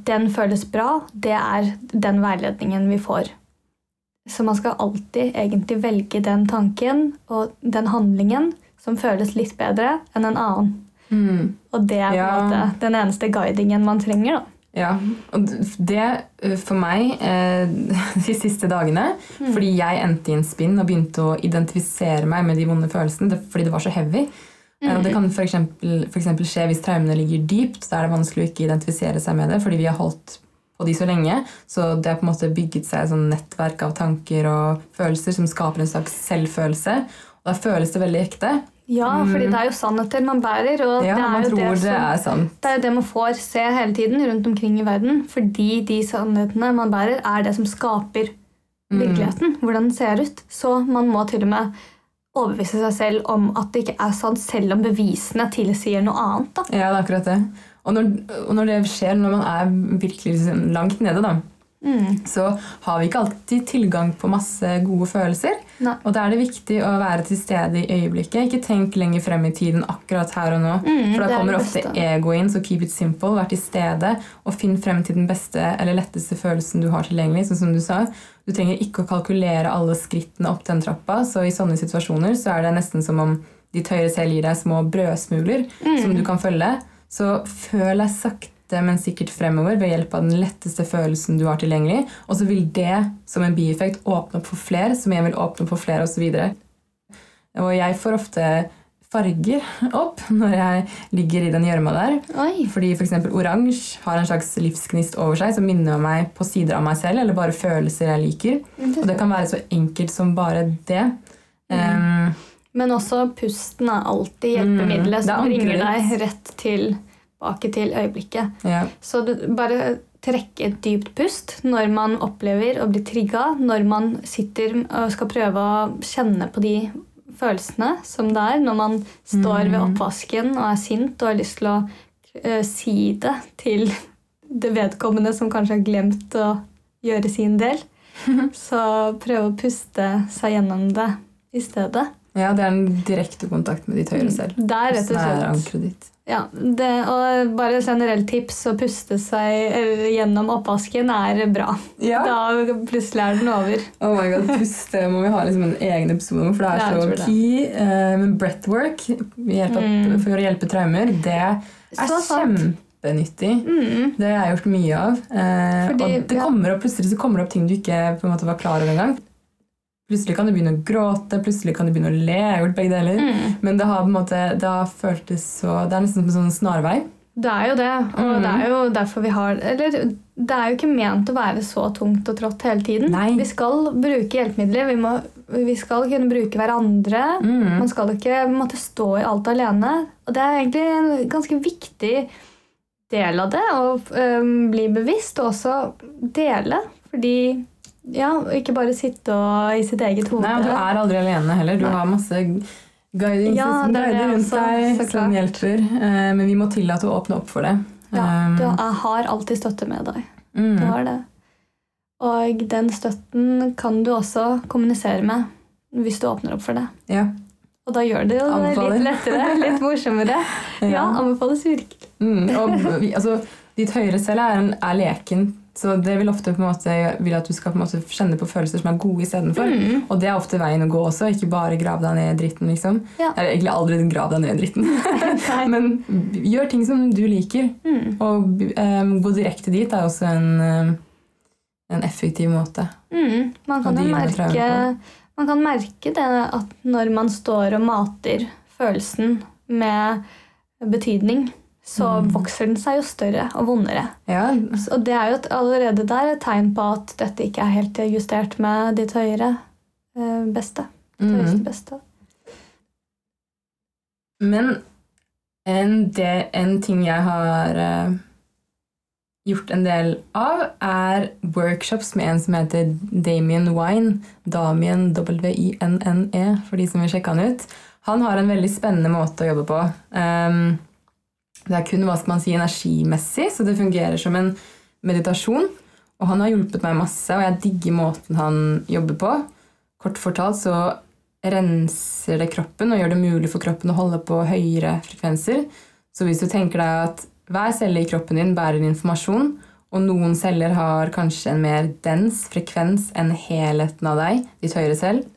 Den føles bra. Det er den veiledningen vi får. Så man skal alltid egentlig velge den tanken og den handlingen som føles litt bedre enn en annen. Mm. Og det er på en Ja. måte den eneste guidingen man trenger. da. Ja, og det eh, for meg eh, de siste dagene Fordi jeg endte i en spinn og begynte å identifisere meg med de vonde følelsene fordi det var så heavy. Mm. Det kan f.eks. skje hvis traumene ligger dypt. Da er det vanskelig å ikke identifisere seg med det fordi vi har holdt på de så lenge. Så det har på en måte bygget seg et sånn nettverk av tanker og følelser som skaper en slags selvfølelse. Og da føles det veldig ekte. Ja, fordi det er jo sannheter man bærer. og Ja, det er jo det det som... sant. Det er jo det man får se hele tiden rundt omkring i verden. Fordi de sannhetene man bærer, er det som skaper Mm. virkeligheten. Hvordan den ser ut. Så man må til og med overbevise seg selv om at det ikke er sant, selv om bevisene tilsier noe annet. da. Ja, det er akkurat det. Og når, og når det skjer når man er virkelig liksom langt nede, da, Mm. så har vi ikke alltid tilgang på masse gode følelser. Nei. Og da er det viktig å være til stede i øyeblikket. Ikke tenk lenger frem i tiden akkurat her og nå. Mm, For da er kommer ofte ego inn, så keep it simple. Vær til stede og finn frem til den beste eller letteste følelsen du har tilgjengelig. Sånn som du sa. Du trenger ikke å kalkulere alle skrittene opp den trappa, så i sånne situasjoner så er det nesten som om ditt høyre selv gir deg små brødsmuler Mm. som du kan følge. Så føl deg sakte, men sikkert fremover ved hjelp av den letteste følelsen du har tilgjengelig. Og så vil det som en bieffekt åpne opp for flere, som igjen vil åpne opp for flere osv. Og jeg får ofte farger opp når jeg ligger i den gjørma der. Oi. Fordi f.eks. oransje har en slags livsgnist over seg som minner meg på sider av meg selv, eller bare følelser jeg liker. Og det kan være så enkelt som bare det. Um, Men også pusten er alltid hjelpemiddelet Mm, som bringer deg rett tilbake til øyeblikket. ja. Så du bare trekke et dypt pust når man opplever å bli trigga, når man sitter og skal prøve å kjenne på de følelsene som det er når man står ved oppvasken og er sint og har lyst til å eh, si det til det vedkommende som kanskje har glemt å gjøre sin del. Så prøve å puste seg gjennom det i stedet. Ja, det er en direkte kontakt med ditt høyre selv. Det er rett og slett ditt. ja, det, og bare generelt tips å puste seg eh, gjennom oppvasken er bra. Ja. Da plutselig er den over. Oh my god, Puste må vi ha liksom en egen episode om, for det er jeg så key. Eh, Men breathwork ved hjelp av, Mm. for å hjelpe traumer, det er kjempenyttig. Mm. Det har jeg gjort mye av. Eh, Fordi- og det ja. kommer opp, plutselig så kommer det opp ting du ikke på en måte var klar over engang. Plutselig kan du begynne å gråte, plutselig kan du begynne å le. Jeg har gjort begge deler. Mm. Men det har på en måte, det har føltes så Det er nesten som en sånn snarvei. Det er jo det, og Mm. det er jo derfor vi har Eller det er jo ikke ment å være så tungt og trått hele tiden. Nei. Vi skal bruke hjelpemidler, vi, må, vi skal kunne bruke hverandre. Mm. Man skal ikke måtte stå i alt alene. Og det er egentlig en ganske viktig del av det, å um, bli bevisst og også dele. Fordi ja, ikke bare sitte og, i sitt eget hode. Nei, og du er aldri alene heller. Du Nei. har masse guiding Ja, er guider rundt deg, som hjelper. Eh, Men vi må tillate å åpne opp for det. ja, Um, du har alltid støtte med deg. mm. Du har det. Og den støtten kan du også kommunisere med hvis du åpner opp for det. Ja. Og da gjør det jo det litt lettere, litt morsommere. Ja, anbefales virkelig. Mm, og altså, ditt høyere selv er, en, er leken, så det vil ofte på en måte vil at du skal på en måte kjenne på følelser som er gode istedenfor. Mm. Og det er ofte veien å gå også, ikke bare grave deg ned i dritten. liksom. Ja. Eller egentlig aldri grav deg ned i dritten. Men gjør ting som du liker. Mm. Og um, gå direkte dit er også en, um, en effektiv måte. Mm. Man, kan merke, man kan merke det at når man står og mater følelsen med betydning, så Mm. vokser den seg jo større og vondere. Ja, Og det er jo allerede der et tegn på at dette ikke er helt justert med ditt høyere eh, beste. Mm. høyeste beste. Men en, det, en ting jeg har eh, gjort en del av, er workshops med en som heter Damien Wine. Damien W-I-N-N-E, for de som vil sjekke han ut. Han har en veldig spennende måte å jobbe på. Um, det er kun hva skal man si, energimessig, så det fungerer som en meditasjon. Og han har hjulpet meg masse, og jeg digger måten han jobber på. Kort fortalt så renser det kroppen og gjør det mulig for kroppen å holde på høyere frekvenser. Så hvis du tenker deg at hver celle i kroppen din bærer informasjon, og noen celler har kanskje en mer dens frekvens enn helheten av deg, ditt høyre selv,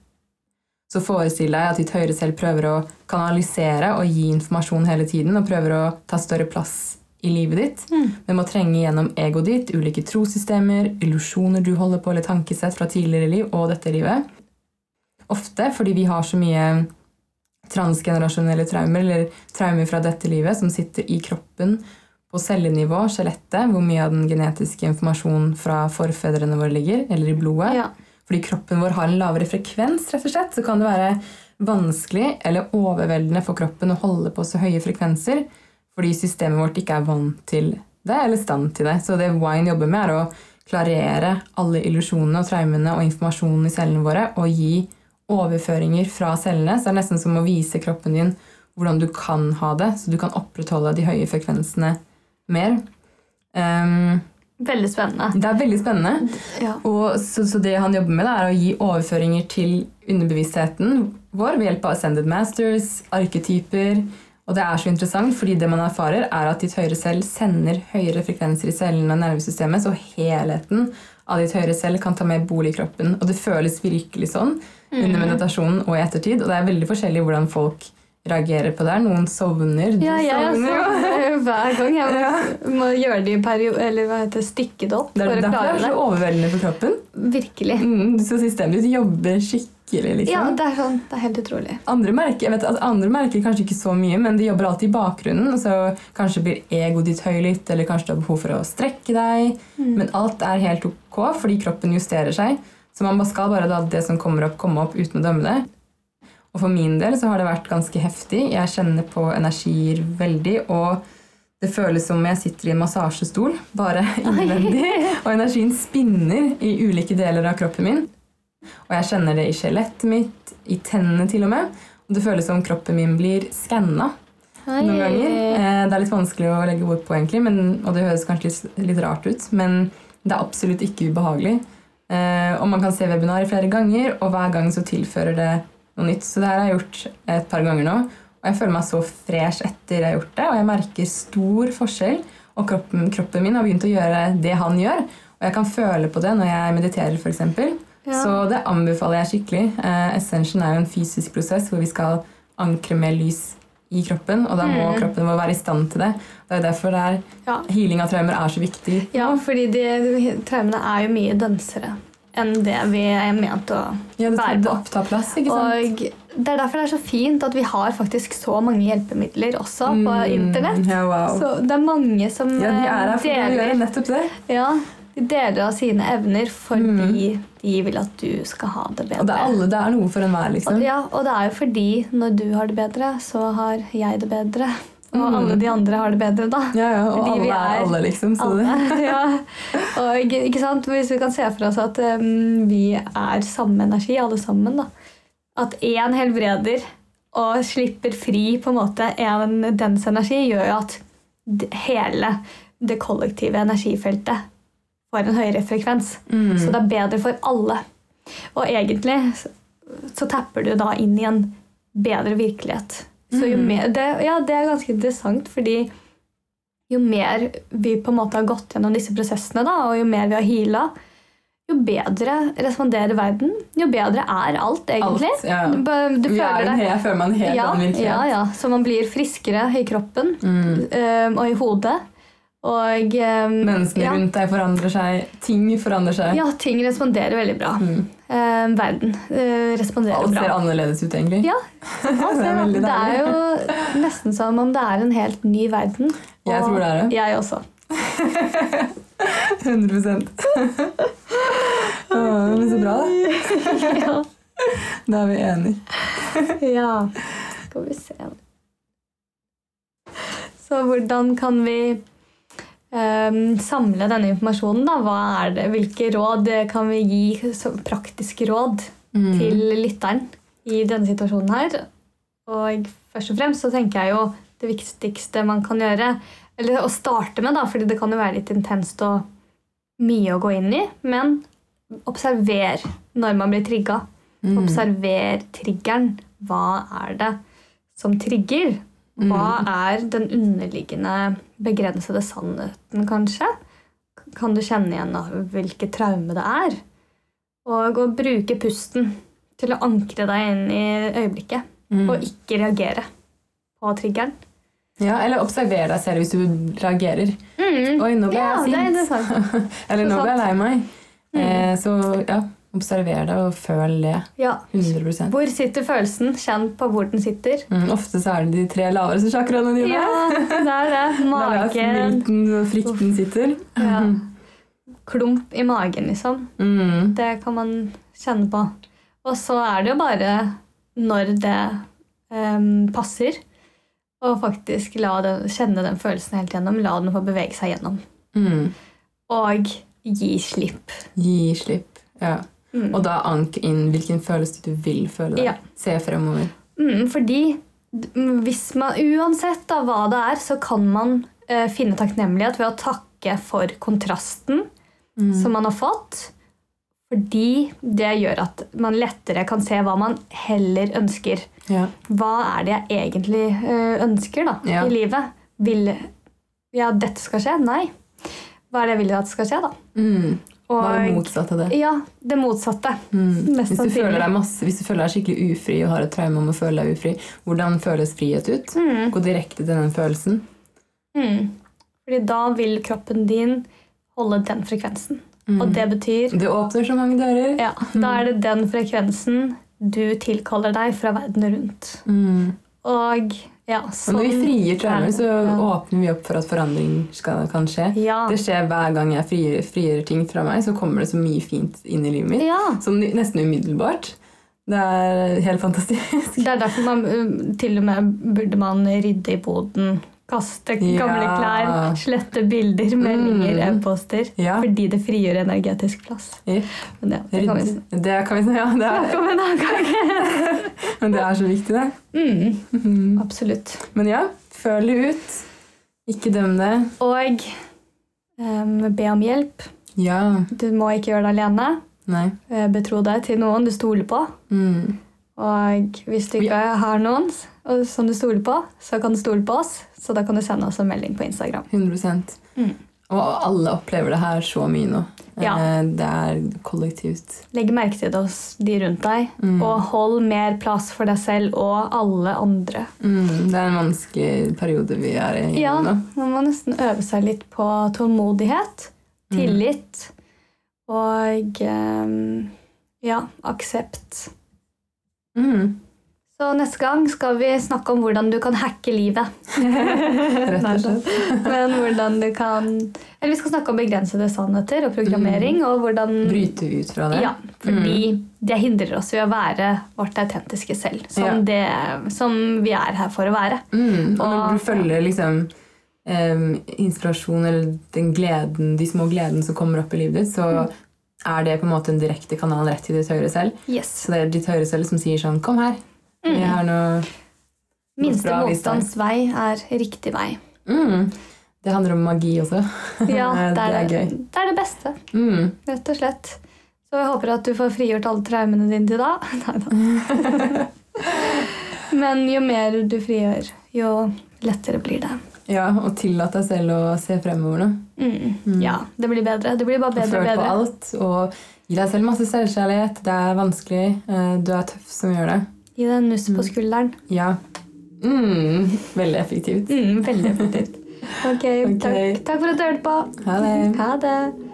så forestill deg at ditt høyre selv prøver å kanalisere og gi informasjon hele tiden, og prøver å ta større plass i livet ditt. Mm. Må trenge gjennom egoet ditt, ulike trossystemer, illusjoner du holder på, eller tankesett fra tidligere liv og dette livet. Ofte fordi vi har så mye transgenerasjonelle traumer, eller traumer fra dette livet, som sitter i kroppen på cellenivå, skjelettet, hvor mye av den genetiske informasjonen fra forfedrene våre ligger, eller i blodet. Ja. Fordi kroppen vår har en lavere frekvens, rett og slett, så kan det være vanskelig eller overveldende for kroppen å holde på så høye frekvenser, fordi systemet vårt ikke er vant til det, eller stand til det. Så det Wine jobber med, er å klarere alle illusjonene og traumene og informasjonen i cellene våre, og gi overføringer fra cellene. Så det er nesten som å vise kroppen din hvordan du kan ha det, så du kan opprettholde de høye frekvensene mer. Um, Veldig spennende. det er veldig spennende. Ja. Og så, så det han jobber med, da, er å gi overføringer til underbevisstheten vår ved hjelp av ascended masters, arketyper. Og det er så interessant, fordi det man erfarer, er at ditt høyre selv sender høyere frekvenser i cellene og nervesystemet, så helheten av ditt høyre selv kan ta med bolig i kroppen. Og det føles virkelig sånn under meditasjonen og i ettertid. Og det er veldig forskjellig hvordan folk reagerer på det. Noen sovner. Du Ja, jeg sovner jo. hver gang. Jeg må, Ja. må gjøre det i periode, eller hva heter det, stikke det opp Det er derfor er det. så overveldende for kroppen. Virkelig. Mm, så systemet ditt jobber skikkelig. liksom. Ja, det er sånn. Det er helt utrolig. Andre merker, vet, altså, andre merker kanskje ikke så mye, men de jobber alltid i bakgrunnen. og Så kanskje blir egoet ditt høylytt, eller kanskje du har behov for å strekke deg. Men alt er helt ok, fordi kroppen justerer seg. Så man skal bare la det som kommer opp, komme opp uten å dømme det. Og for min del så har det vært ganske heftig. Jeg kjenner på energier veldig. Og det føles som om jeg sitter i en massasjestol, bare innvendig. Og energien spinner i ulike deler av kroppen min. Og jeg kjenner det i skjelettet mitt, i tennene til og med. Og det føles som kroppen min blir skanna noen ganger. Eh, Det er litt vanskelig å legge ord på, egentlig, men, og det høres kanskje litt, litt rart ut, men det er absolutt ikke ubehagelig. Eh, og man kan se webinar flere ganger, og hver gang så tilfører det noe nytt. Så det her har jeg gjort et par ganger nå, og jeg føler meg så fresh etter jeg har gjort det, og jeg merker stor forskjell, og kroppen, kroppen min har begynt å gjøre det han gjør, og jeg kan føle på det når jeg mediterer, f.eks. Ja. Så det anbefaler jeg skikkelig. Eh, Ascension er jo en fysisk prosess hvor vi skal ankre med lys i kroppen, og da må Mm. kroppen vår være i stand til det. Det er derfor det er, Ja. healing av traumer er så viktig. ja, fordi de traumene er jo mye densere enn det vi er ment å Ja, det, være på. opptar plass, ikke sant? Og det er derfor det er så fint at vi har faktisk så mange hjelpemidler også på Mm, internett. Ja, wow. Så det er mange som ja, de er her for å deler gjøre nettopp det. Ja, de deler av sine evner fordi de vil at du skal ha det bedre. Og det er, alle, det er noe for enhver, liksom. Og, ja, og det er jo fordi når du har det bedre, så har jeg det bedre. Og Mm. alle de andre har det bedre, da. Ja, ja, og Fordi alle er alle, liksom. Så. Alle. Ja. Og ikke sant? Hvis vi kan se for oss at um, vi er samme energi, alle sammen, da. At én helbreder og slipper fri på en måte en dens energi, gjør jo at hele det kollektive energifeltet får en høyere frekvens. Mm. Så det er bedre for alle. Og egentlig så- så tapper du da inn i en bedre virkelighet. Så jo Mm. mer, det, ja, det er ganske interessant, fordi jo mer vi på en måte har gått gjennom disse prosessene, da, og jo mer vi har heala, jo bedre responderer verden. Jo bedre er alt, egentlig. Alt, ja. Du, du er føler deg jeg føler meg en helt ja, annen virkelighet. ja, ja. Så man blir friskere i kroppen Mm. øhm, og i hodet. Og um, Menneskene ja, rundt deg forandrer seg. Ting forandrer seg. ja, ting responderer veldig bra. Mm. Uh, verden uh, responderer Alt ser annerledes ut, egentlig. Ja, det er det er jo nesten som om det er en helt ny verden. Jeg tror det er det. Jeg også. 100 Det Men så bra, da. ja. Da er vi enige. ja. Skal vi se Så hvordan kan vi samle denne informasjonen? da? Det? Hvilke råd kan vi gi praktiske råd Mm. til lytteren i denne situasjonen her? Og først og fremst så tenker jeg jo det viktigste man kan gjøre, eller å starte med, da, fordi det kan jo være litt intenst og mye å gå inn i, men observer når man blir trigga. Mm. Observer triggeren. Hva er det som trigger? Hva er den underliggende begrensede sannheten, kanskje? Kan du kjenne igjen av hvilket traume det er? Og å bruke pusten til å ankre deg inn i øyeblikket. Mm. Og ikke reagere på triggeren. Ja, eller observer deg selv hvis du reagerer. Oi, nå ble Ja, jeg sint. Eller nå ble jeg lei meg. Eh, så ja, observer det og føl det. Ja. 100% Hvor sitter følelsen? Kjenn på hvor den sitter. mm, Ofte så er det de tre laveste chakraene dine. Ja, det er det. Det er Magen. smilten og frykten sitter. Ja. Klump i magen, liksom. Mm. Det kan man kjenne på. Og så er det jo bare når det um, passer, å faktisk den, kjenne den følelsen helt gjennom. La den få bevege seg gjennom. Mm. Og gi slipp. Gi slipp. Ja. Mm. Og da ank inn hvilken følelse du vil føle. Ja. Se fremover. Mm, fordi hvis man, uansett da hva det er, så kan man eh, finne takknemlighet ved å takke for kontrasten Mm. som man har fått. Fordi det gjør at man lettere kan se hva man heller ønsker. Ja. Hva er det jeg egentlig eh, ønsker da, Ja. i livet? Vil ja, dette skal skje? Nei. Hva er det jeg vil at skal skje, da? Mm. Hva er det motsatte av det? ja, det motsatte. Mm. Hvis, du masse, hvis du føler deg skikkelig ufri og har et traume om å føle deg ufri, hvordan føles frihet ut? Mm. Gå direkte til den følelsen. Mm. Fordi da vil kroppen din holde den frekvensen. Mm. Og det betyr Det åpner så mange dører. ja, Da er det den frekvensen du tilkaller deg fra verden rundt. Mm. Og ja, sånn når vi frigjør traumer, så åpner vi opp for at forandring skal, kan skje. Ja. Det skjer hver gang jeg frigjør, frigjør ting fra meg, så kommer det så mye fint inn i livet mitt. ja. Som nesten umiddelbart. Det er helt fantastisk. Det er derfor man til og med burde man rydde i boden. Kaste Ja. gamle klær, slette bilder, meldinger, Mm. e-poster. Ja. Fordi det frigjør energetisk plass. Jepp. Men ja, det kan vi snakke om en annen gang. men det er så viktig, det. Mm, Mm. absolutt. Men ja, føl det ut. Ikke døm det. Og um, be om hjelp. Ja. Du må ikke gjøre det alene. Nei. Eh, Betro deg til noen du stoler på. Mm. Og hvis du ikke har noen som du stoler på, så kan du stole på oss. Så da kan du sende oss en melding på Instagram. 100 Mm. Og alle opplever det her så mye nå. Ja. Eh, Det er kollektivt. Legg merke til det hos de rundt deg. Mm. Og hold mer plass for deg selv og alle andre. Mm. Det er en vanskelig periode vi er i Ja, nå. Man må nesten øve seg litt på tålmodighet, tillit og ehm, ja, aksept. Mm. Så neste gang skal vi snakke om hvordan du kan hacke livet. Rett og slett. Men hvordan du kan Eller vi skal snakke om begrensede sannheter og programmering. og hvordan Bryte ut fra det. Ja, fordi det hindrer oss i å være vårt autentiske selv. Som, Ja. det, som vi er her for å være. Mm. Og når du følger liksom um, inspirasjon eller den gleden, de små gledene som kommer opp i livet ditt, så er det på en måte en direkte kanal rett til ditt høyre selv. Yes. Så det er ditt høyre selv som sier sånn Kom her. Vi har noe Minste bra motstands vei er riktig vei. mm. Det handler om magi også. Ja, det Det er er gøy. det, er det beste, Mm. rett og slett. Så jeg håper at du får frigjort alle traumene dine til da. Neida. Men jo mer du frigjør, jo lettere blir det. Ja, og tillat deg selv å se fremover nå. Mm. Ja, det blir bedre. Det blir bare bedre og bedre. alt. Og gi deg selv masse selvkjærlighet. Det er vanskelig. Eh, Du er tøff som gjør det. Gi deg en nuss på skulderen. Ja. Mm. Veldig effektivt. Mm, veldig effektivt. Ok, Ok. Takk, takk for at du hørte på. Ha det. Ha det.